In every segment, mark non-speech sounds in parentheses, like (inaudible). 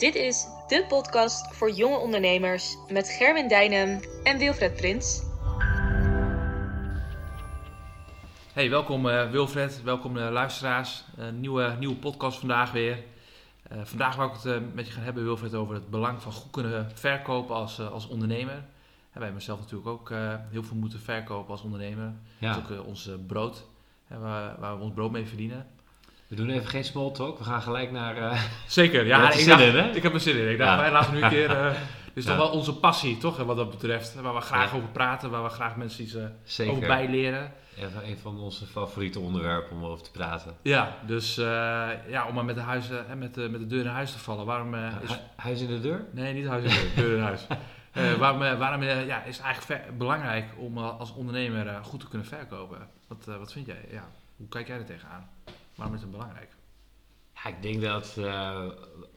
Dit is de podcast voor jonge ondernemers met Gerwin Dijnem en Wilfred Prins. Hey, welkom uh, Wilfred, welkom uh, luisteraars. Een nieuwe, nieuwe podcast vandaag weer. Vandaag wil ik het met je gaan hebben, Wilfred, over het belang van goed kunnen verkopen als, als ondernemer. En wij mezelf natuurlijk ook heel veel moeten verkopen als ondernemer. Ja. Dat is ook ons brood, waar, waar we ons brood mee verdienen. We doen even geen small talk, we gaan gelijk naar... Uh... (laughs) Zeker, ja. ik, zin dacht, in, hè? ik heb er zin in. Ik dacht, Ja. wij laten nu een keer... eh (laughs) dit is Ja. toch wel onze passie, toch? Wat dat betreft. Waar we graag Ja. over praten, waar we graag mensen iets eh, over bijleren. Even een van onze favoriete onderwerpen om over te praten. Ja, dus ja, om maar met de, huizen, hè, met, de, met de deur in huis te vallen. Waarom is... Hu- Huis in de deur? Nee, niet huis in deur, deur in huis. (laughs) Waarom waarom ja, is het eigenlijk belangrijk om als ondernemer goed te kunnen verkopen? Wat, wat vind jij? Ja, hoe kijk jij er tegenaan? Waarom is het belangrijk? Ja, ik denk dat eh,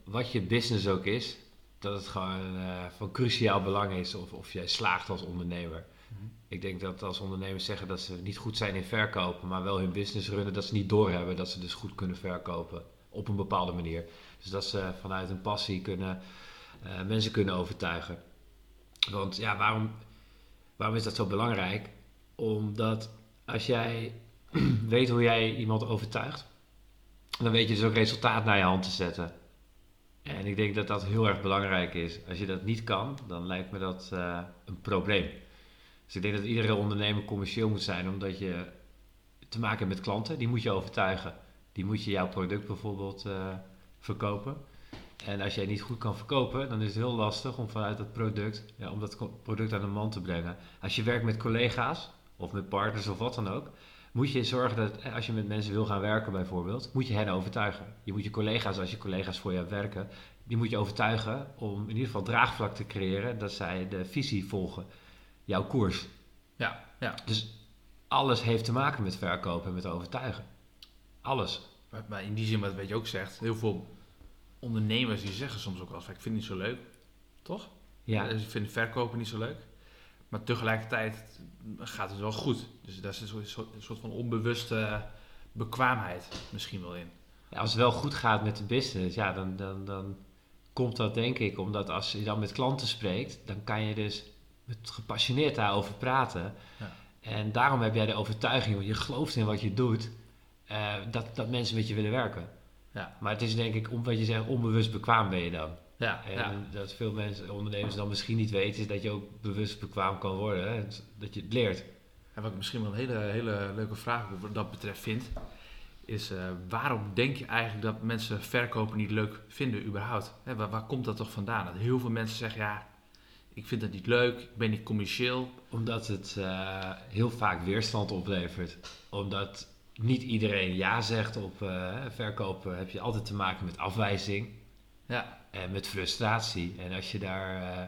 wat je business ook is, dat het gewoon eh, van cruciaal belang is of, of jij slaagt als ondernemer. Mhm. Ik denk dat als ondernemers zeggen dat ze niet goed zijn in verkopen, maar wel hun business runnen, dat ze niet doorhebben dat ze dus goed kunnen verkopen op een bepaalde manier. Dus dat ze vanuit hun passie kunnen, eh, mensen kunnen overtuigen. Want ja, waarom, waarom is dat zo belangrijk? Omdat als jij (clears throat) weet hoe jij iemand overtuigt, dan weet je dus ook resultaat naar je hand te zetten. En ik denk dat dat heel erg belangrijk is. Als je dat niet kan, dan lijkt me dat eh, een probleem. Dus ik denk dat iedere ondernemer commercieel moet zijn, omdat je te maken hebt met klanten. Die moet je overtuigen. Die moet je jouw product bijvoorbeeld eh, verkopen. En als jij niet goed kan verkopen, dan is het heel lastig om vanuit dat product, ja, om dat product aan de man te brengen. Als je werkt met collega's of met partners of wat dan ook, moet je zorgen dat eh, als je met mensen wil gaan werken bijvoorbeeld, moet je hen overtuigen. Je moet je collega's, als je collega's voor jou werken, die moet je overtuigen om in ieder geval draagvlak te creëren dat zij de visie volgen, jouw koers. Ja, ja. Dus alles heeft te maken met verkopen en met overtuigen. Alles. Maar, maar in die zin, wat weet je ook zegt, heel veel ondernemers die zeggen soms ook wel ik vind het niet zo leuk. Toch? Ja, Ze vinden verkopen niet zo leuk. Maar tegelijkertijd gaat het wel goed. Dus daar zit een soort, een soort van onbewuste bekwaamheid misschien wel in. Ja, als het wel goed gaat met de business, ja, dan, dan, dan komt dat denk ik omdat als je dan met klanten spreekt, dan kan je dus met gepassioneerd daarover praten. Ja. En daarom heb jij de overtuiging, want je gelooft in wat je doet, eh, dat, dat mensen met je willen werken. Ja. Maar het is denk ik, om wat je zegt, onbewust bekwaam ben je dan. Ja, En ja. dat veel mensen, ondernemers dan misschien niet weten, is dat je ook bewust bekwaam kan worden. Hè? Dat je het leert. En wat ik misschien wel een hele, hele leuke vraag wat dat betreft vind, is eh, waarom denk je eigenlijk dat mensen verkopen niet leuk vinden überhaupt? Hè, waar, waar komt dat toch vandaan? Dat heel veel mensen zeggen, ja, ik vind dat niet leuk, ik ben niet commercieel. Omdat het eh, heel vaak weerstand oplevert. Omdat niet iedereen ja zegt op eh, verkopen. Heb je altijd te maken met afwijzing Ja, en met frustratie. En als je daar. eh,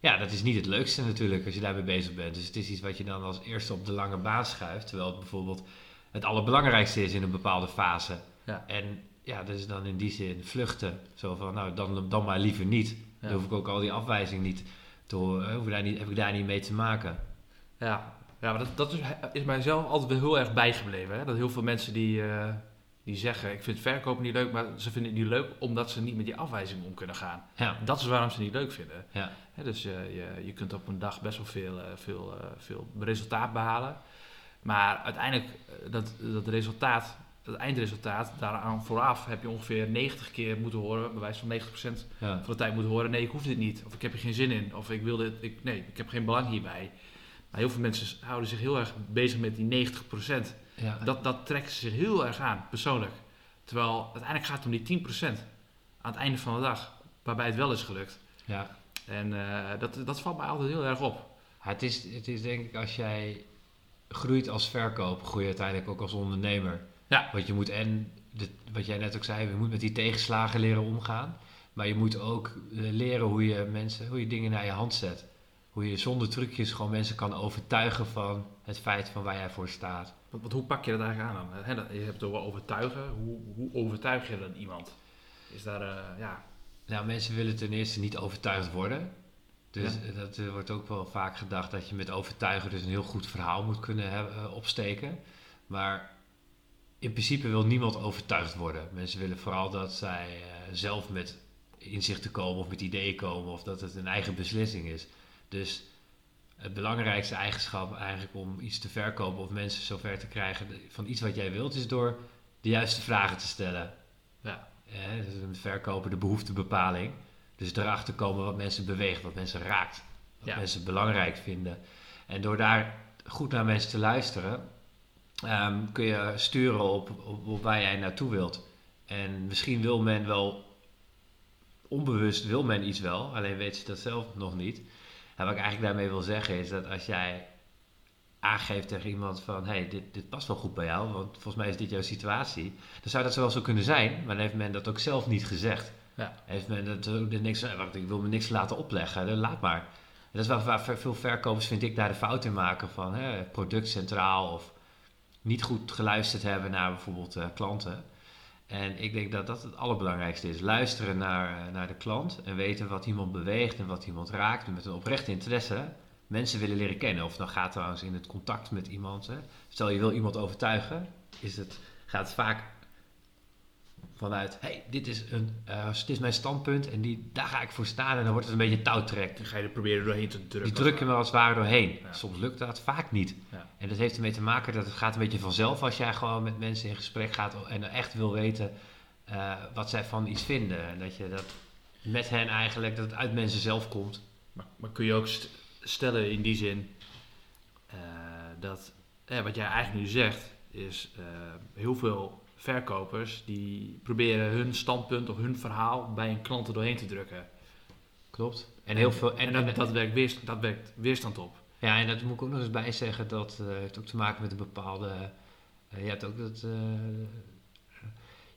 ja, dat is niet het leukste natuurlijk als je daarmee bezig bent. Dus het is iets wat je dan als eerste op de lange baan schuift. Terwijl het bijvoorbeeld het allerbelangrijkste is in een bepaalde fase. Ja. En ja, dat is dan in die zin vluchten. Zo van, nou, dan, dan maar liever niet. Dan hoef ik ook al die afwijzing niet te horen. Hoef ik daar niet, heb ik daar niet mee te maken. ja. ja maar dat, dat is, is mijzelf altijd wel heel erg bijgebleven. Hè? Dat heel veel mensen die, eh, die zeggen, ik vind verkopen niet leuk, maar ze vinden het niet leuk omdat ze niet met die afwijzing om kunnen gaan. Ja, Dat is waarom ze het niet leuk vinden. ja. Dus je, je, je kunt op een dag best wel veel, eh, veel, eh, veel resultaat behalen. Maar uiteindelijk, eh, dat, dat resultaat, dat eindresultaat, daaraan vooraf heb je ongeveer 90 keer moeten horen, bij wijze van 90% ja. van de tijd moeten horen, nee, ik hoef dit niet. Of ik heb er geen zin in. Of ik wil dit, ik, nee, ik heb geen belang hierbij. Maar heel veel mensen houden zich heel erg bezig met die 90%. Ja. Dat, dat trekken ze zich heel erg aan, persoonlijk. Terwijl uiteindelijk gaat het om die 10% aan het einde van de dag, waarbij het wel is gelukt. ja. En eh, dat, dat valt mij altijd heel erg op. Ja, Het, is, het is denk ik als jij groeit als verkoper, groei je uiteindelijk ook als ondernemer. Ja. Want je moet en, de, wat jij net ook zei, je moet met die tegenslagen leren omgaan. Maar je moet ook eh, leren hoe je mensen, hoe je dingen naar je hand zet. Hoe je zonder trucjes gewoon mensen kan overtuigen van het feit van waar jij voor staat. Want, want hoe pak je dat eigenlijk aan dan? Je hebt het over overtuigen. Hoe, hoe overtuig je dan iemand? Is daar, eh, ja... Nou, mensen willen ten eerste niet overtuigd worden. Dus Ja. dat eh, wordt ook wel vaak gedacht dat je met overtuigen dus een heel goed verhaal moet kunnen hebben, eh, opsteken. Maar in principe wil niemand overtuigd worden. Mensen willen vooral dat zij zelf met inzicht te komen of met ideeën komen of dat het een eigen beslissing is. Dus het belangrijkste eigenschap eigenlijk om iets te verkopen of mensen zover te krijgen van iets wat jij wilt, is door de juiste vragen te stellen. Ja. Eh, dus een verkoper de behoeftebepaling. Dus erachter komen wat mensen beweegt, wat mensen raakt, wat Ja. mensen belangrijk vinden. En door daar goed naar mensen te luisteren, ehm, kun je sturen op, op, op waar jij naartoe wilt. En misschien wil men wel, onbewust wil men iets wel, alleen weet ze dat zelf nog niet. En wat ik eigenlijk daarmee wil zeggen is dat als jij aangeeft tegen iemand van... hé, hey, dit, dit past wel goed bij jou, want volgens mij is dit jouw situatie. Dan zou dat zo wel zo kunnen zijn, maar dan heeft men dat ook zelf niet gezegd. Ja. Heeft men dat ook niks... eh, Wacht, ik wil me niks laten opleggen, dan laat maar. En dat is waar, waar veel verkopers, vind ik, daar de fout in maken van... Hè, product centraal of niet goed geluisterd hebben naar bijvoorbeeld eh, klanten. En ik denk dat dat het allerbelangrijkste is. Luisteren naar, eh, naar de klant en weten wat iemand beweegt en wat iemand raakt. En met een oprechte interesse mensen willen leren kennen. Of dan gaat trouwens in het contact met iemand. Hè. Stel je wil iemand overtuigen, is het, gaat het vaak vanuit... hey, dit is, een, eh, dit is mijn standpunt en die, daar ga ik voor staan. En dan wordt het een beetje touwtrek. Dan ga je er proberen doorheen te drukken. Die druk je me als het ware doorheen. Ja. Soms lukt dat, vaak niet. Ja. En dat heeft ermee te maken dat het gaat een beetje vanzelf als jij gewoon met mensen in gesprek gaat en echt wil weten eh, wat zij van iets vinden. En dat je dat met hen eigenlijk, dat het uit mensen zelf komt. Maar, maar kun je ook st- stellen in die zin eh, dat eh, wat jij eigenlijk nu zegt is heel veel verkopers die proberen hun standpunt of hun verhaal bij een klant er doorheen te drukken. Klopt. En heel veel. En, dat, dat, werkt weerst, dat werkt weerstand op. Ja, en dat moet ik ook nog eens bij zeggen. Dat eh, heeft ook te maken met een bepaalde. eh, je hebt ook dat. eh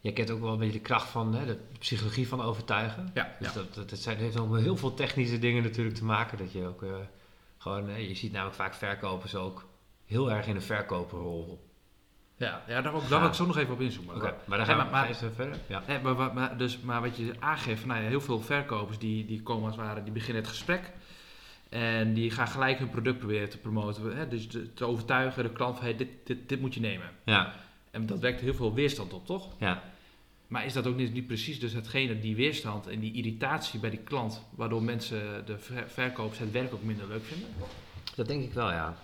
je kent ook wel een beetje de kracht van hè, de psychologie van overtuigen. Ja, Dus ja. dat, dat, dat zijn, heeft ook met heel veel technische dingen natuurlijk te maken. Dat je ook gewoon. je ziet namelijk vaak verkopers ook heel erg in een verkoperrol. Ja, ja daar, wil ik- daar wil ik zo nog even op inzoomen. Oké, maar dan gaan we maar- even verder. Ja. Maar, dus, maar wat je aangeeft, nou ja, heel veel verkopers die, die komen als het ware, die beginnen het gesprek. En die gaan gelijk hun product proberen te promoten. Hè? Dus te, te overtuigen de klant van hey, dit, dit, dit moet je nemen. Ja, En dat wekt heel veel weerstand op, toch? ja. Maar is dat ook niet, niet precies dus hetgene, die weerstand en die irritatie bij die klant, waardoor mensen de ver- verkopers het werk ook minder leuk vinden? dat denk ik wel, ja.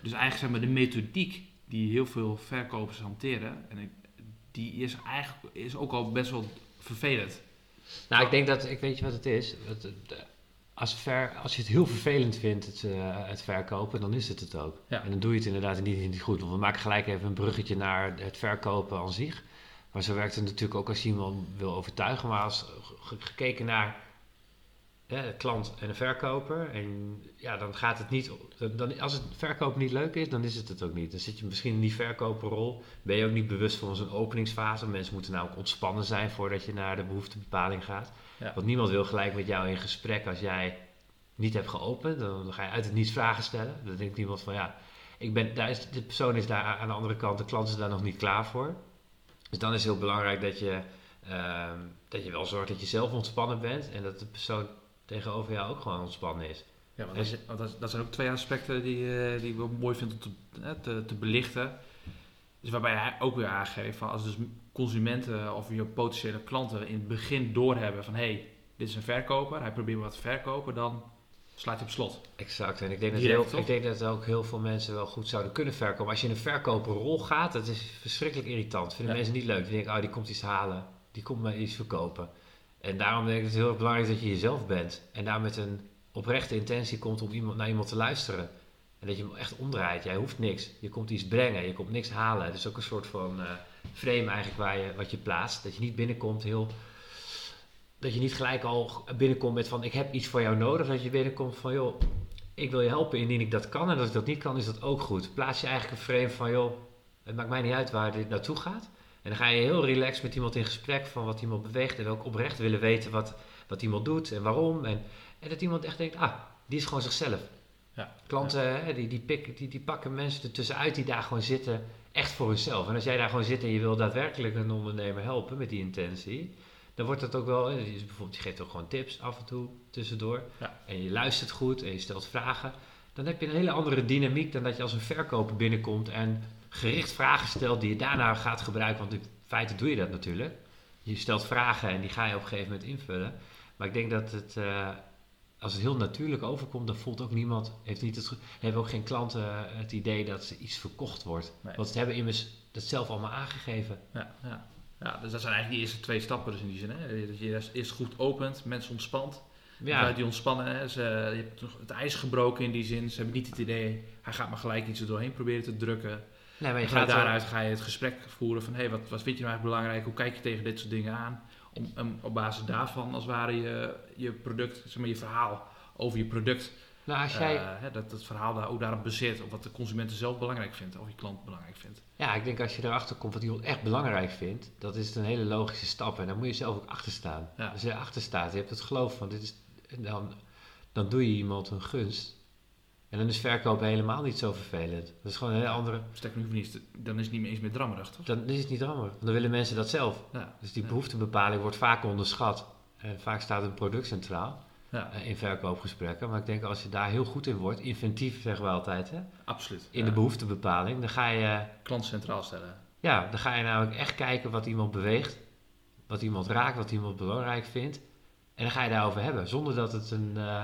Dus eigenlijk zeg maar de methodiek die heel veel verkopers hanteren, en ik- die is eigenlijk is ook al best wel vervelend. Nou, ik denk dat, ik weet je wat het is. Het, het, als, ver, als je het heel vervelend vindt, het, eh, het verkopen, dan is het het ook. Ja. En dan doe je het inderdaad niet, niet goed. Want we maken gelijk even een bruggetje naar het verkopen aan zich. Maar zo werkt het natuurlijk ook als je iemand wil overtuigen. Maar als ge- gekeken naar hè, klant en de verkoper. En ja, dan gaat het niet. Dan, dan- als het verkopen niet leuk is, dan is het het ook niet. Dan zit je misschien in die verkoperrol. Ben je ook niet bewust van zo'n openingsfase. Mensen moeten nou ook ontspannen zijn voordat je naar de behoeftebepaling gaat. Ja. Want niemand wil gelijk met jou in gesprek als jij niet hebt geopend. Dan, dan ga je uit het niets vragen stellen. Dan denkt niemand van ja, ik ben, daar is, de persoon is daar aan de andere kant, de klant is daar nog niet klaar voor. Dus dan is het heel belangrijk dat je, ehm, dat je wel zorgt dat je zelf ontspannen bent en dat de persoon tegenover jou ook gewoon ontspannen is. Ja, want, dat, dat, dat zijn ook twee aspecten die, eh, die ik wel mooi vind om te, te, te belichten. Dus waarbij hij ook weer aangeeft van als dus consumenten of je potentiële klanten in het begin doorhebben van hé, hey, dit is een verkoper, hij probeert wat te verkopen, dan slaat hij op slot. Exact. En ik denk, dat heel, ik denk dat ook heel veel mensen wel goed zouden kunnen verkopen. Als je in een verkoperrol gaat, dat is verschrikkelijk irritant. Vinden Ja. mensen niet leuk. Die denken, oh, die komt iets halen. Die komt mij iets verkopen. En daarom denk ik het heel erg belangrijk dat je jezelf bent. En daar met een oprechte intentie komt om iemand, naar iemand te luisteren. En dat je hem echt omdraait. Jij hoeft niks. Je komt iets brengen. Je komt niks halen. Het is ook een soort van eh, frame eigenlijk waar je, wat je plaatst. Dat je niet binnenkomt heel... Dat je niet gelijk al binnenkomt met van ik heb iets voor jou nodig. Dat je binnenkomt van joh, ik wil je helpen indien ik dat kan. En als ik dat niet kan, is dat ook goed. Plaats je eigenlijk een frame van joh, het maakt mij niet uit waar dit naartoe gaat. En dan ga je heel relaxed met iemand in gesprek van wat iemand beweegt. En ook oprecht willen weten wat, wat iemand doet en waarom. En, en dat iemand echt denkt, ah, die is gewoon zichzelf. Ja. Klanten, hè, die, die, pikken, die, die pakken mensen ertussenuit die daar gewoon zitten, echt voor hunzelf. En als jij daar gewoon zit en je wil daadwerkelijk een ondernemer helpen met die intentie, dan wordt dat ook wel, bijvoorbeeld, je geeft ook gewoon tips af en toe tussendoor. Ja. En je luistert goed en je stelt vragen. Dan heb je een hele andere dynamiek dan dat je als een verkoper binnenkomt en gericht vragen stelt die je daarna gaat gebruiken. Want in feite doe je dat natuurlijk. Je stelt vragen en die ga je op een gegeven moment invullen. Maar ik denk dat het, eh, als het heel natuurlijk overkomt, dan voelt ook niemand, heeft niet het, hebben ook geen klanten eh, het idee dat ze iets verkocht wordt. Nee. Want ze hebben immers dat zelf allemaal aangegeven. Ja, ja. ja, dus dat zijn eigenlijk die eerste twee stappen dus in die zin. Hè? Dat je eerst- goed opent, mensen ontspant. Ja, die ontspannen, hè, ze, je hebt het ijs gebroken in die zin. Ze hebben niet het idee, hij gaat maar gelijk iets er doorheen proberen te drukken. Nee, maar je gaat daaruit ga je het gesprek voeren van, hé, hey, wat, wat vind je nou eigenlijk belangrijk? Hoe kijk je tegen dit soort dingen aan? Om, om op basis daarvan, als het ware, je, je product, zeg maar, je verhaal over je product, Nou, als jij, eh, hè, dat het verhaal daar ook daarop baseert. Op wat de consument zelf belangrijk vindt, of je klant belangrijk vindt. ja, ik denk als je erachter komt wat iemand echt belangrijk vindt, dat is een hele logische stap. En daar moet je zelf ook achter staan. Ja. Als je erachter staat, je hebt het geloof van dit is, dan, dan doe je iemand een gunst. En dan is verkopen helemaal niet zo vervelend. Dat is gewoon een hele andere. Sterker nog, niet, dan is het niet meer eens meer drammerig, toch? Dan is het niet rammer. Want dan willen mensen dat zelf. Ja, Dus die behoeftebepaling wordt vaak onderschat. En vaak staat een product centraal ja eh, in verkoopgesprekken. Maar ik denk als je daar heel goed in wordt, inventief zeggen we altijd, hè? absoluut. in Ja. de behoeftebepaling, dan ga, je, Klant centraal stellen. ja, dan ga je namelijk echt kijken wat iemand beweegt, wat iemand raakt, wat iemand belangrijk vindt. En dan ga je daarover hebben, zonder dat het een, eh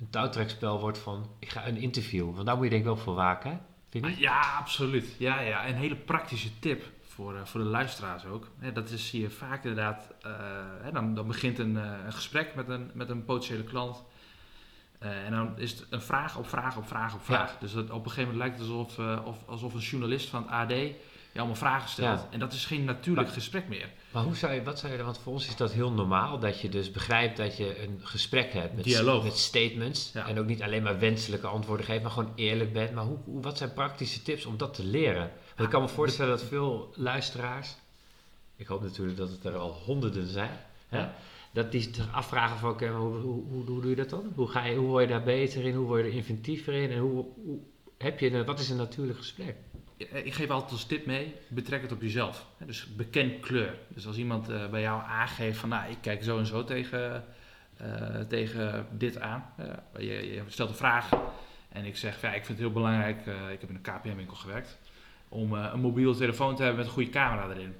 een touwtrekspel wordt van ik ga een interview. Want daar moet je denk ik wel voor waken, vind je? Ja, absoluut. Ja, ja. Een hele praktische tip voor, eh, voor de luisteraars ook. Dat is zie je vaak inderdaad. eh, hè, dan, dan begint een, eh, een gesprek met een, met een potentiële klant. En dan is het een vraag op vraag op vraag op vraag. Dus dat, op een gegeven moment lijkt het alsof, of, alsof een journalist van het AD je allemaal vragen stelt. Ja. En dat is geen natuurlijk Maar- gesprek meer. Maar hoe zou je, wat zou je, want voor ons is dat heel normaal, dat je dus begrijpt dat je een gesprek hebt met, Dialoog. met statements. Ja. En ook niet alleen maar wenselijke antwoorden geeft, maar gewoon eerlijk bent. Maar hoe, hoe, wat zijn praktische tips om dat te leren? Want ik kan me voorstellen dat veel luisteraars, ik hoop natuurlijk dat het er al honderden zijn, hè, dat die zich afvragen van oké, hoe, hoe, hoe, hoe doe je dat dan? Hoe, ga je, hoe word je daar beter in? Hoe word je er inventiever in? En hoe, hoe heb je, een- wat is een natuurlijk gesprek? Eh, Ik geef altijd als tip mee, betrek het op jezelf. Dus beken kleur. Dus als iemand eh, bij jou aangeeft van, nou, ik kijk zo en zo tegen, eh, tegen dit aan. Je, je stelt een vraag en ik zeg, ja, ik vind het heel belangrijk, ik heb in een KPM-winkel gewerkt, om een mobiele telefoon te hebben met een goede camera erin.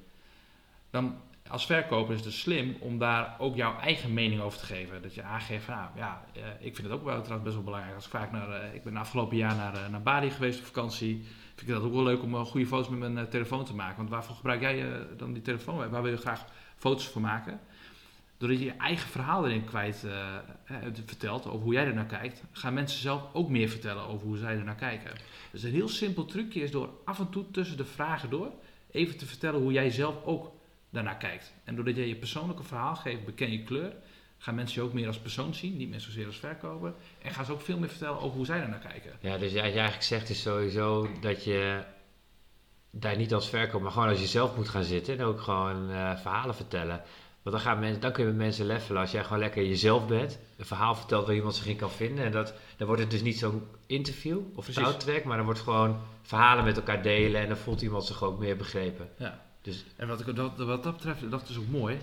Dan als verkoper is het dus slim om daar ook jouw eigen mening over te geven. Dat je aangeeft nou ja, ik vind het ook wel trouwens best wel belangrijk. Als ik vaak naar, ik ben afgelopen jaar naar, naar Bali geweest op vakantie vind ik dat ook wel leuk om eh, goede foto's met mijn eh, telefoon te maken. Want waarvoor gebruik jij eh, dan die telefoon? Waar wil je graag foto's voor maken? Doordat je je eigen verhaal erin kwijt vertelt over hoe jij er naar kijkt, gaan mensen zelf ook meer vertellen over hoe zij er naar kijken. Dus een heel simpel trucje is door af en toe tussen de vragen door even te vertellen hoe jij zelf ook daarnaar kijkt. En doordat jij je persoonlijke verhaal geeft, beken je kleur, gaan mensen je ook meer als persoon zien, niet meer zozeer als verkoper. En gaan ze ook veel meer vertellen over hoe zij er naar kijken. Ja, dus wat je eigenlijk zegt is sowieso dat je daar niet als verkoop, maar gewoon als je zelf moet gaan zitten en ook gewoon eh, verhalen vertellen. Want dan, gaan mensen, dan kun je met mensen levelen als jij gewoon lekker jezelf bent, een verhaal vertelt waar iemand zich in kan vinden. En dat, dan wordt het dus niet zo'n interview of Precies. touwtrek, maar dan wordt gewoon verhalen met elkaar delen en dan voelt iemand zich ook meer begrepen. Ja. Dus En wat, ik, dat, wat dat betreft, dat is ook mooi.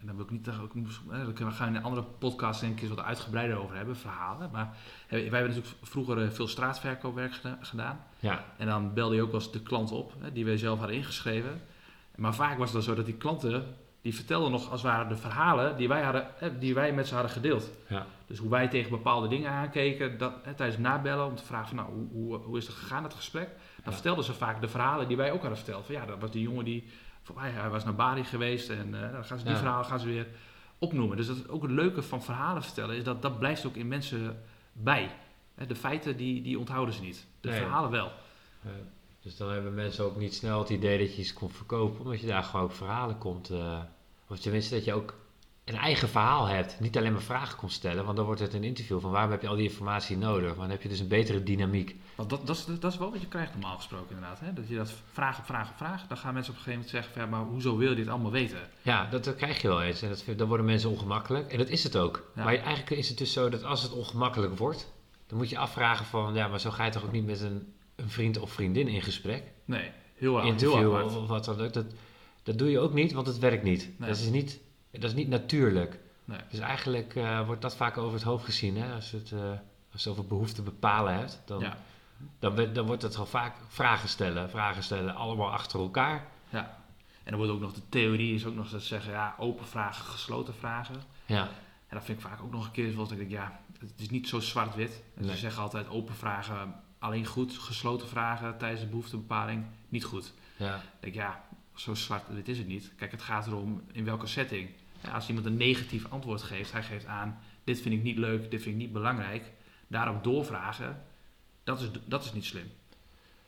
En daar wil ik niet tegen, ook, daar kunnen we gaan in een andere podcast denk ik eens wat uitgebreider over hebben, verhalen. Maar wij hebben natuurlijk vroeger eh, veel straatverkoopwerk geda- gedaan. ja, En dan belde je ook wel eens de klant op, die wij zelf hadden ingeschreven. Maar vaak was het dan zo dat die klanten, die vertelden nog als het ware de verhalen die wij, hadden, die wij met ze hadden gedeeld. ja, Dus hoe wij tegen bepaalde dingen aankeken, dat, hè, tijdens het nabellen om te vragen van, nou, hoe, hoe, hoe is het gegaan, het gesprek? Dan Ja. vertelden ze vaak de verhalen die wij ook hadden verteld. Van ja, dat was die jongen die, hij, was naar Bali geweest en eh, dan gaan ze die Ja. verhalen gaan ze weer opnoemen. Dus dat is ook het leuke van verhalen vertellen, is dat dat blijft ook in mensen bij. Hè, De feiten die, die onthouden ze niet, de Nee. verhalen wel. Dus dan hebben mensen ook niet snel het idee dat je iets kon verkopen, omdat je daar gewoon ook verhalen komt. eh, of tenminste dat je ook een eigen verhaal hebt. Niet alleen maar vragen kon stellen, want dan wordt het een interview van waarom heb je al die informatie nodig. Maar dan heb je dus een betere dynamiek. Want dat, dat, is, dat is wel wat je krijgt normaal gesproken inderdaad. Hè? Dat je dat vraag op vraag, dan gaan mensen op een gegeven moment zeggen van, ja, maar hoezo wil je dit allemaal weten? Ja, dat, dat krijg je wel eens. En dat, dan worden mensen ongemakkelijk. En dat is het ook. Ja. Maar eigenlijk is het dus zo dat als het ongemakkelijk wordt, dan moet je afvragen van, ja, maar zo ga je toch ook niet met een, een vriend of vriendin in gesprek? Nee, heel, heel interview apart. of, of wat dan ook. Dat, dat doe je ook niet, want het werkt niet. Nee. Dat, is niet dat is niet natuurlijk. Nee. Dus eigenlijk eh, wordt dat vaak over het hoofd gezien. Hè? Als, het, eh, als je over behoefte bepalen hebt, dan, Ja. dan, dan wordt het al vaak vragen stellen. Vragen stellen, allemaal achter elkaar. Ja. En dan wordt ook nog de theorie is ook nog dat ze zeggen, ja, open vragen, gesloten vragen. Ja, En dat vind ik vaak ook nog een keer zoals ik denk, ja, het is niet zo zwart-wit. Nee. Ze zeggen altijd open vragen alleen goed, gesloten vragen tijdens de behoeftebepaling niet goed. Ja, Ik denk, ja, zo zwart-wit is het niet. Kijk, het gaat erom in welke setting. Als iemand een negatief antwoord geeft, hij geeft aan, dit vind ik niet leuk, dit vind ik niet belangrijk. Daarop doorvragen, dat is, dat is niet slim.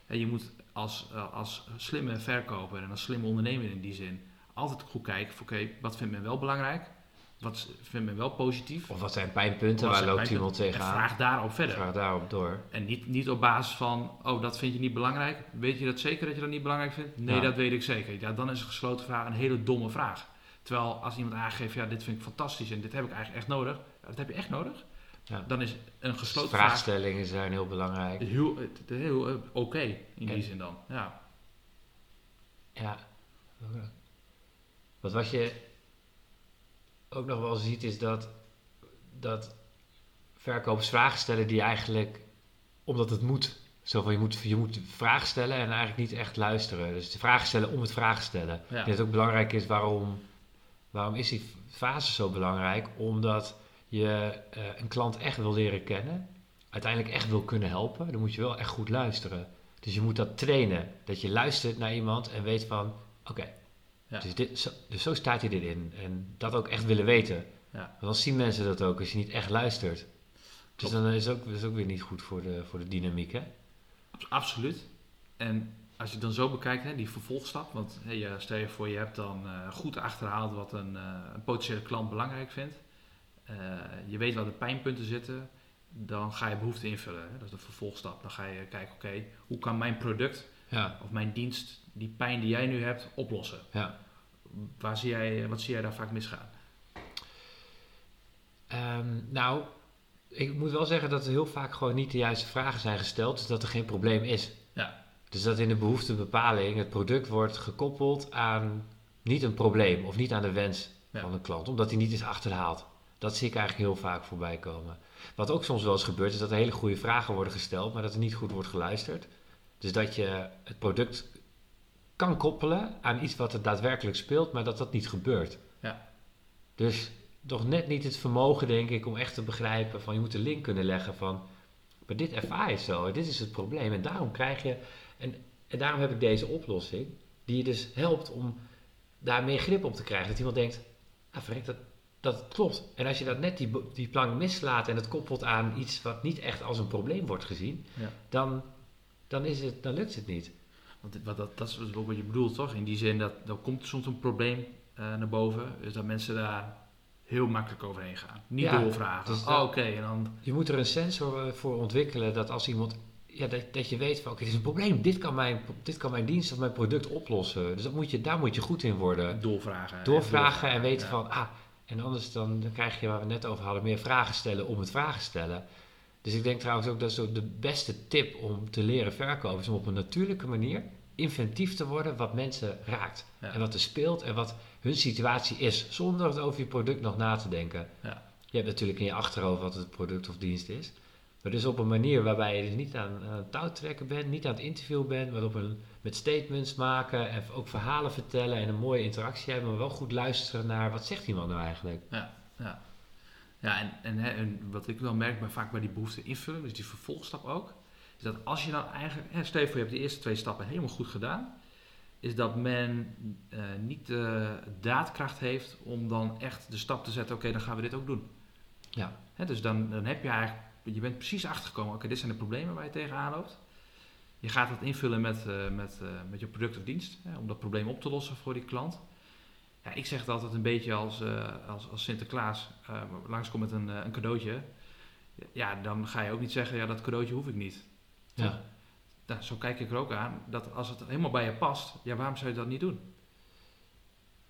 En je moet als, eh, als slimme verkoper en als slimme ondernemer in die zin altijd goed kijken van oké, wat vindt men wel belangrijk? Wat vindt men wel positief? of wat zijn pijnpunten, Wat waar zijn loopt iemand tegenaan? vraag daarop verder. Vraag daarop door. En niet, niet op basis van, oh, dat vind je niet belangrijk. Weet je dat zeker dat je dat niet belangrijk vindt? Nee, Ja. dat weet ik zeker. Ja, dan is een gesloten vraag een hele domme vraag. Terwijl als iemand aangeeft, ja, dit vind ik fantastisch en dit heb ik eigenlijk echt nodig. Dat heb je echt nodig. Ja. Dan is een gesloten vraag Vraagstellingen zijn heel belangrijk. heel, heel eh, oké in die zin dan. Ja. Ja. Wat je ook nog wel ziet is dat, dat verkopers vragen stellen die eigenlijk, omdat het moet. Zo van je moet, je moet vragen stellen en eigenlijk niet echt luisteren. Dus de vragen stellen om het vragen stellen. Ja. Dat het ook belangrijk is waarom, waarom is die fase zo belangrijk? Omdat je eh, een klant echt wil leren kennen, uiteindelijk echt wil kunnen helpen. Dan moet je wel echt goed luisteren. Dus je moet dat trainen. Dat je luistert naar iemand en weet van, oké, Ja. dus, dit, zo, dus zo staat hij erin. En dat ook echt willen weten. Ja. Want dan zien mensen dat ook als je niet echt luistert. Dus dan is het ook, is ook weer niet goed voor de, voor de dynamiek, hè? Abs- Absoluut. En als je het dan zo bekijkt, hè, die vervolgstap. Want je, stel je voor, je hebt dan eh, goed achterhaald wat een, eh, een potentiële klant belangrijk vindt. Eh, je weet waar de pijnpunten zitten. Dan ga je behoefte invullen. Hè. Dat is de vervolgstap. Dan ga je kijken, oké, hoe kan mijn product Ja, of mijn dienst die pijn die jij nu hebt oplossen? ja. Waar zie jij, wat zie jij daar vaak misgaan? Ehm, nou, ik moet wel zeggen dat er heel vaak gewoon niet de juiste vragen zijn gesteld. Dus dat er geen probleem is. Ja. Dus dat in de behoeftebepaling het product wordt gekoppeld aan niet een probleem of niet aan de wens Ja. van de klant, omdat hij niet is achterhaald. Dat zie ik eigenlijk heel vaak voorbij komen. Wat ook soms wel eens gebeurt, is dat er hele goede vragen worden gesteld, maar dat er niet goed wordt geluisterd. Dus dat je het product kan koppelen aan iets wat er daadwerkelijk speelt, maar dat dat niet gebeurt. Ja. Dus toch net niet het vermogen, denk ik, om echt te begrijpen van je moet een link kunnen leggen van, maar dit ervaar je zo, dit is het probleem. En daarom krijg je, en, en daarom heb ik deze oplossing, die je dus helpt om daar meer grip op te krijgen. Dat iemand denkt, ah verrek, dat, dat klopt. En als je dat net die, die plank mislaat en het koppelt aan iets wat niet echt als een probleem wordt gezien, Ja. dan, dan, is het, dan lukt het niet. Want wat, dat, dat is ook wat je bedoelt, toch? In die zin dat er komt soms een probleem eh, naar boven. Dus dat mensen daar heel makkelijk overheen gaan. Niet Ja, doorvragen. dus oh, dat- oké, en dan... Je moet er een sensor eh, voor ontwikkelen dat als iemand, ja, dat, dat je weet van oké, dit is een probleem, dit kan, mijn, dit kan mijn dienst of mijn product oplossen. Dus dat moet je, daar moet je goed in worden. Doorvragen. Doorvragen en weten ja. van, ah, en anders dan, dan krijg je waar we net over hadden, meer vragen stellen om het vragen stellen. Dus ik denk trouwens ook dat is ook de beste tip om te leren verkopen, is om op een natuurlijke manier inventief te worden wat mensen raakt. Ja. En wat er speelt en wat hun situatie is, zonder het over je product nog na te denken. Ja. Je hebt natuurlijk in je achterhoofd wat het product of dienst is. Maar dus op een manier waarbij je dus niet aan, aan het touw trekken bent, niet aan het interview bent, maar op een, met statements maken en ook verhalen vertellen en een mooie interactie hebben, maar wel goed luisteren naar wat zegt iemand nou eigenlijk. Ja, ja. Ja en, en, hè, en wat ik wel merk bij, vaak bij die behoefte invullen, dus die vervolgstap ook, is dat als je dan eigenlijk, hè, je hebt de eerste twee stappen helemaal goed gedaan, is dat men eh, niet de daadkracht heeft om dan echt de stap te zetten, oké, dan gaan we dit ook doen. Ja. Hè, dus dan, dan heb je eigenlijk, je bent precies achtergekomen, oké, dit zijn de problemen waar je tegenaan loopt. Je gaat het invullen met, eh, met, eh, met je product of dienst, hè, om dat probleem op te lossen voor die klant. Ja, ik zeg het altijd een beetje als, eh, als, als Sinterklaas eh, langskomt met een, eh, een cadeautje. Ja, dan ga je ook niet zeggen, ja, dat cadeautje hoef ik niet. Ja. Nou, zo kijk ik er ook aan, dat als het helemaal bij je past, ja, waarom zou je dat niet doen?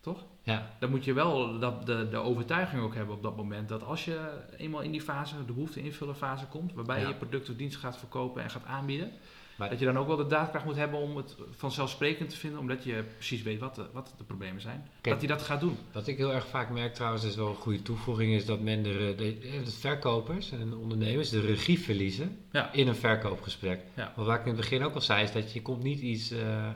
Toch? Ja. Dan moet je wel dat, de, de overtuiging ook hebben op dat moment dat als je eenmaal in die fase, de behoefte invullen fase komt, waarbij Ja. je product of dienst gaat verkopen en gaat aanbieden, Maar- dat je dan ook wel de daadkracht moet hebben om het vanzelfsprekend te vinden, omdat je precies weet wat de, wat de problemen zijn. Kijk. dat hij dat gaat doen. Wat ik heel erg vaak merk trouwens, is wel een goede toevoeging, is dat men de, de, de verkopers en ondernemers de regie verliezen Ja. in een verkoopgesprek. Ja. Waar ik in het begin ook al zei, is dat je komt niet iets, eh,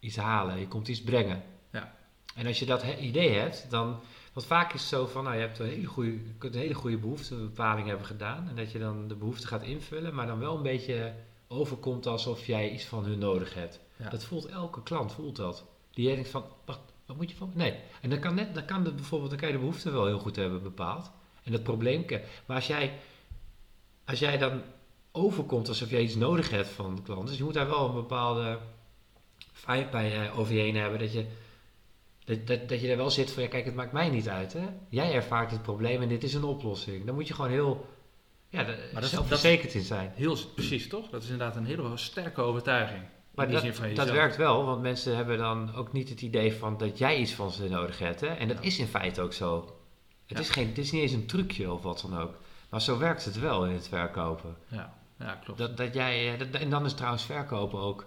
iets halen, je komt iets brengen. Ja. En als je dat he- idee hebt, dan Want vaak is het zo van, nou, je hebt een hele goede, je kunt een hele goede behoeftebepaling hebben gedaan. En dat je dan de behoefte gaat invullen, maar dan wel een beetje overkomt alsof jij iets van hun nodig hebt. Ja. Dat voelt elke klant, voelt dat. Die denkt van, wat moet je van? Nee. En dan kan, net, dan kan het bijvoorbeeld, dan kan je de behoefte wel heel goed hebben bepaald. En dat probleem kennen. Maar als jij, als jij dan overkomt alsof jij iets nodig hebt van de klant, dus je moet daar wel een bepaalde vibe bij eh, over je heen hebben, dat je, dat, dat, dat je er wel zit van, ja kijk, het maakt mij niet uit, hè. Jij ervaart het probleem en dit is een oplossing. Dan moet je gewoon heel, ja, dat maar is- zelfverzekerd in zijn. Heel, precies, toch? Dat is inderdaad een hele sterke overtuiging. Maar dat, dat werkt wel, want mensen hebben dan ook niet het idee van dat jij iets van ze nodig hebt. Hè? En dat Ja. is in feite ook zo. Het, Ja. is geen, het is niet eens een trucje of wat dan ook. Maar zo werkt het wel in het verkopen. Ja, ja klopt. Dat, dat jij, eh, dat, en dan is trouwens verkopen ook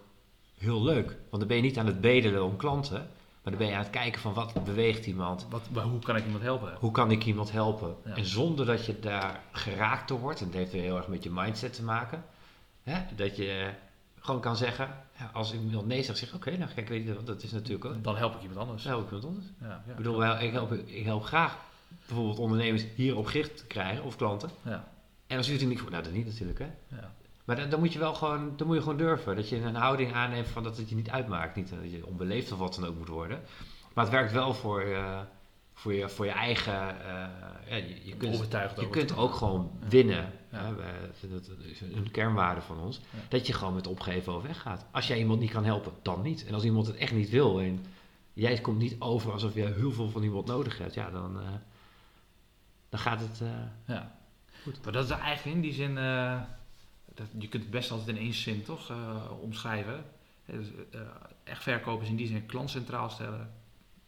heel leuk. Want dan ben je niet aan het bedelen om klanten. Maar dan ben je aan het kijken van wat beweegt iemand. Wat, maar hoe kan ik iemand helpen? Hoe kan ik iemand helpen? Ja. En zonder dat je daar geraakt door wordt. En het heeft weer heel erg met je mindset te maken. Hè? Dat je gewoon kan zeggen. Ja, als iemand nee zegt, zeg oké, nou kijk, weet je, dat is natuurlijk ook. Dan help ik iemand anders. Dan help ik iemand anders. Ja, ja, Ik bedoel, ik, help, ik help graag bijvoorbeeld ondernemers hierop gericht te krijgen, of klanten. Ja, En als u het er niet voor, nou dat niet natuurlijk hè. Maar dan, dan moet je wel gewoon, dan moet je gewoon durven. Dat je een houding aanneemt van dat het je niet uitmaakt. Niet dat je onbeleefd of wat dan ook moet worden. Maar het werkt wel voor, eh, voor, je, voor je eigen, eh, ja, je, je kunt, je kunt ook gewoon winnen. Ja. Dat is een kernwaarde van ons. Dat je gewoon met opgeven over weggaat. Als jij iemand niet kan helpen, dan niet. En als iemand het echt niet wil en jij komt niet over alsof je heel veel van iemand nodig hebt, ja, dan, eh, dan gaat het. Ja. Goed. Maar dat is eigenlijk in die zin, dat, je kunt het best altijd in één zin toch eh, omschrijven. Dus, eh, echt verkopen is in die zin klant centraal stellen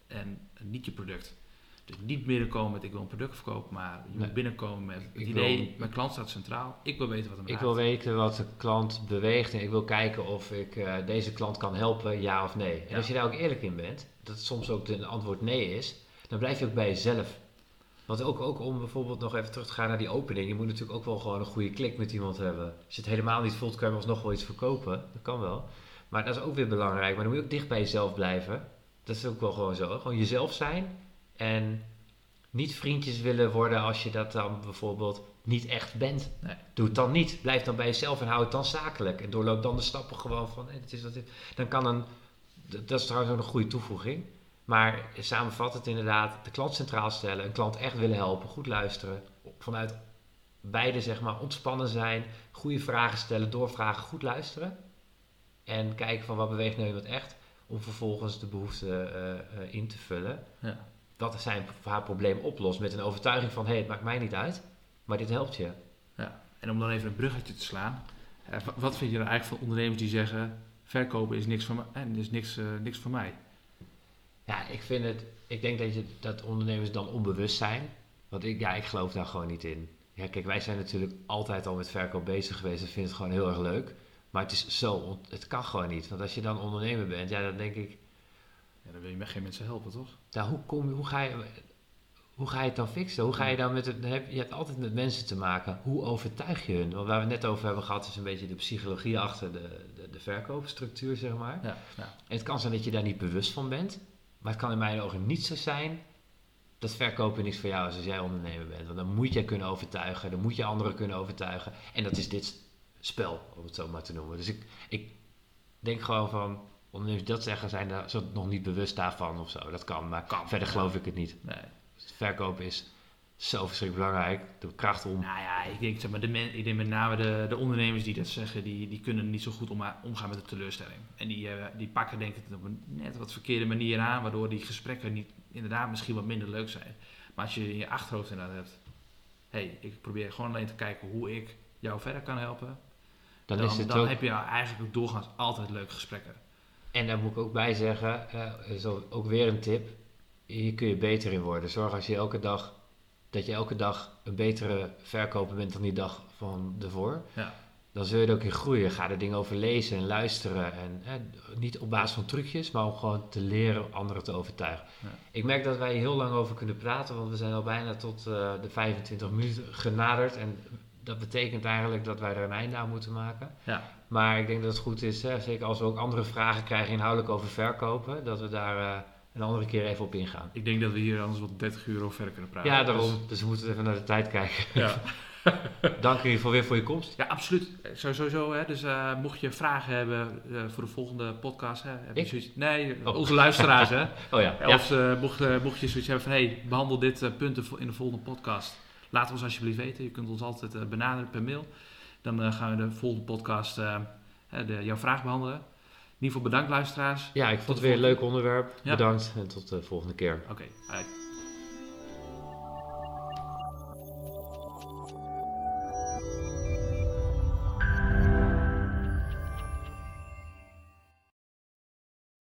en niet je product. Dus niet binnenkomen met ik wil een product verkopen, maar je Nee. moet binnenkomen met het Ik idee, wil- mijn klant staat centraal, ik wil weten wat hem Ik raakt. wil weten wat de klant beweegt en ik wil kijken of ik eh, deze klant kan helpen, ja of nee. En Ja. als je daar ook eerlijk in bent, dat soms ook de antwoord nee is, dan blijf je ook bij jezelf. Want ook, ook om bijvoorbeeld nog even terug te gaan naar die opening, je moet natuurlijk ook wel gewoon een goede klik met iemand hebben. Als je het helemaal niet voelt, kan je alsnog wel iets verkopen. Dat kan wel. Maar dat is ook weer belangrijk. Maar dan moet je ook dicht bij jezelf blijven. Dat is ook wel gewoon zo. Gewoon jezelf zijn en niet vriendjes willen worden als je dat dan bijvoorbeeld niet echt bent. Nee. Doe het dan niet. Blijf dan bij jezelf en hou het dan zakelijk. En doorloop dan de stappen gewoon van, dit is wat dit. Dan kan een, dat is trouwens ook een goede toevoeging. Maar samenvat het inderdaad, de klant centraal stellen, een klant echt willen helpen, goed luisteren. Vanuit beide zeg maar ontspannen zijn, goede vragen stellen, doorvragen, goed luisteren. En kijken van wat beweegt nou iemand echt, om vervolgens de behoefte eh, eh, in te vullen. Ja. Dat zijn haar probleem oplost met een overtuiging van hé, het maakt mij niet uit, maar dit helpt je. Ja. En om dan even een bruggetje te slaan. eh, wa- wat vind je er eigenlijk van ondernemers die zeggen, verkopen is niks van mij, en is niks, niks van mij? Ja, ik vind het. Ik denk dat, je, dat ondernemers dan onbewust zijn. Want ik, ja, ik geloof daar gewoon niet in. Ja, kijk, wij zijn natuurlijk altijd al met verkoop bezig geweest en vinden het gewoon heel erg leuk. Maar het is zo, het kan gewoon niet. Want als je dan ondernemer bent, ja, dan denk ik, Ja, dan wil je met geen mensen helpen, toch? nou, hoe, kom, je- hoe, ga je, hoe ga je het dan fixen? Hoe ga je dan met het, dan heb, je hebt altijd met mensen te maken. Hoe overtuig je hun? Want waar we het net over hebben gehad, is een beetje de psychologie achter de, de, de verkoopstructuur, zeg maar. Ja, ja. En het kan zijn dat je daar niet bewust van bent. Maar het kan in mijn ogen niet zo zijn dat verkopen niks voor jou is als jij ondernemer bent. Want dan moet je kunnen overtuigen, dan moet je anderen kunnen overtuigen. En dat is dit spel, om het zo maar te noemen. Dus ik, ik denk gewoon van, ondernemers die dat zeggen, zijn daar zo nog niet bewust daarvan of zo. Dat kan, maar Kan. verder geloof ik het niet. Nee. Verkopen is zo verschrikkelijk belangrijk. De kracht om. Nou ja, ik denk, zeg maar, de men, ik denk met name de, de ondernemers die dat zeggen, die, die kunnen niet zo goed omga- omgaan met de teleurstelling. En die, eh, die pakken denk ik het op een net wat verkeerde manier aan, waardoor die gesprekken niet, inderdaad misschien wat minder leuk zijn. Maar als je in je achterhoofd inderdaad hebt, hé, hey, ik probeer gewoon alleen te kijken hoe ik jou verder kan helpen. Dan, Dan, is het dan ook. heb je eigenlijk ook doorgaans altijd leuke gesprekken. En daar moet ik ook bij zeggen, eh, is ook weer een tip. Hier kun je beter in worden. Zorg als je elke dag, dat je elke dag een betere verkoper bent dan die dag van ervoor. Ja. Dan zul je er ook in groeien. Ga er dingen over lezen en luisteren. En eh, niet op basis van trucjes, maar om gewoon te leren anderen te overtuigen. Ja. Ik merk dat wij heel lang over kunnen praten, want we zijn al bijna tot eh, de 25 minuten genaderd. En dat betekent eigenlijk dat wij er een einde aan moeten maken. Ja, Maar ik denk dat het goed is, hè, zeker als we ook andere vragen krijgen inhoudelijk over verkopen, dat we daar eh, een andere keer even op ingaan. Ik denk dat we hier anders wat 30 uur over verder kunnen praten. Ja, daarom. Dus we moeten even naar de tijd kijken. Ja. (laughs) Dank ieder geval weer voor je komst. Ja, absoluut. Eh, Zo- Sowieso. Hè. Dus eh, mocht je vragen hebben eh, voor de volgende podcast. Hè, heb je zoiets- nee, Oh. onze luisteraars. hè. (laughs) Oh ja, Ja. Of eh, mocht, eh, mocht je zoiets hebben van... Hey, behandel dit eh, punt in de volgende podcast. Laat ons alsjeblieft weten. Je kunt ons altijd eh, benaderen per mail. Dan eh, gaan we de volgende podcast eh, eh, de, jouw vraag behandelen. In ieder geval bedankt luisteraars. ja, ik vond het weer een leuk onderwerp. Ja. Bedankt en tot de volgende keer. Oké, bye.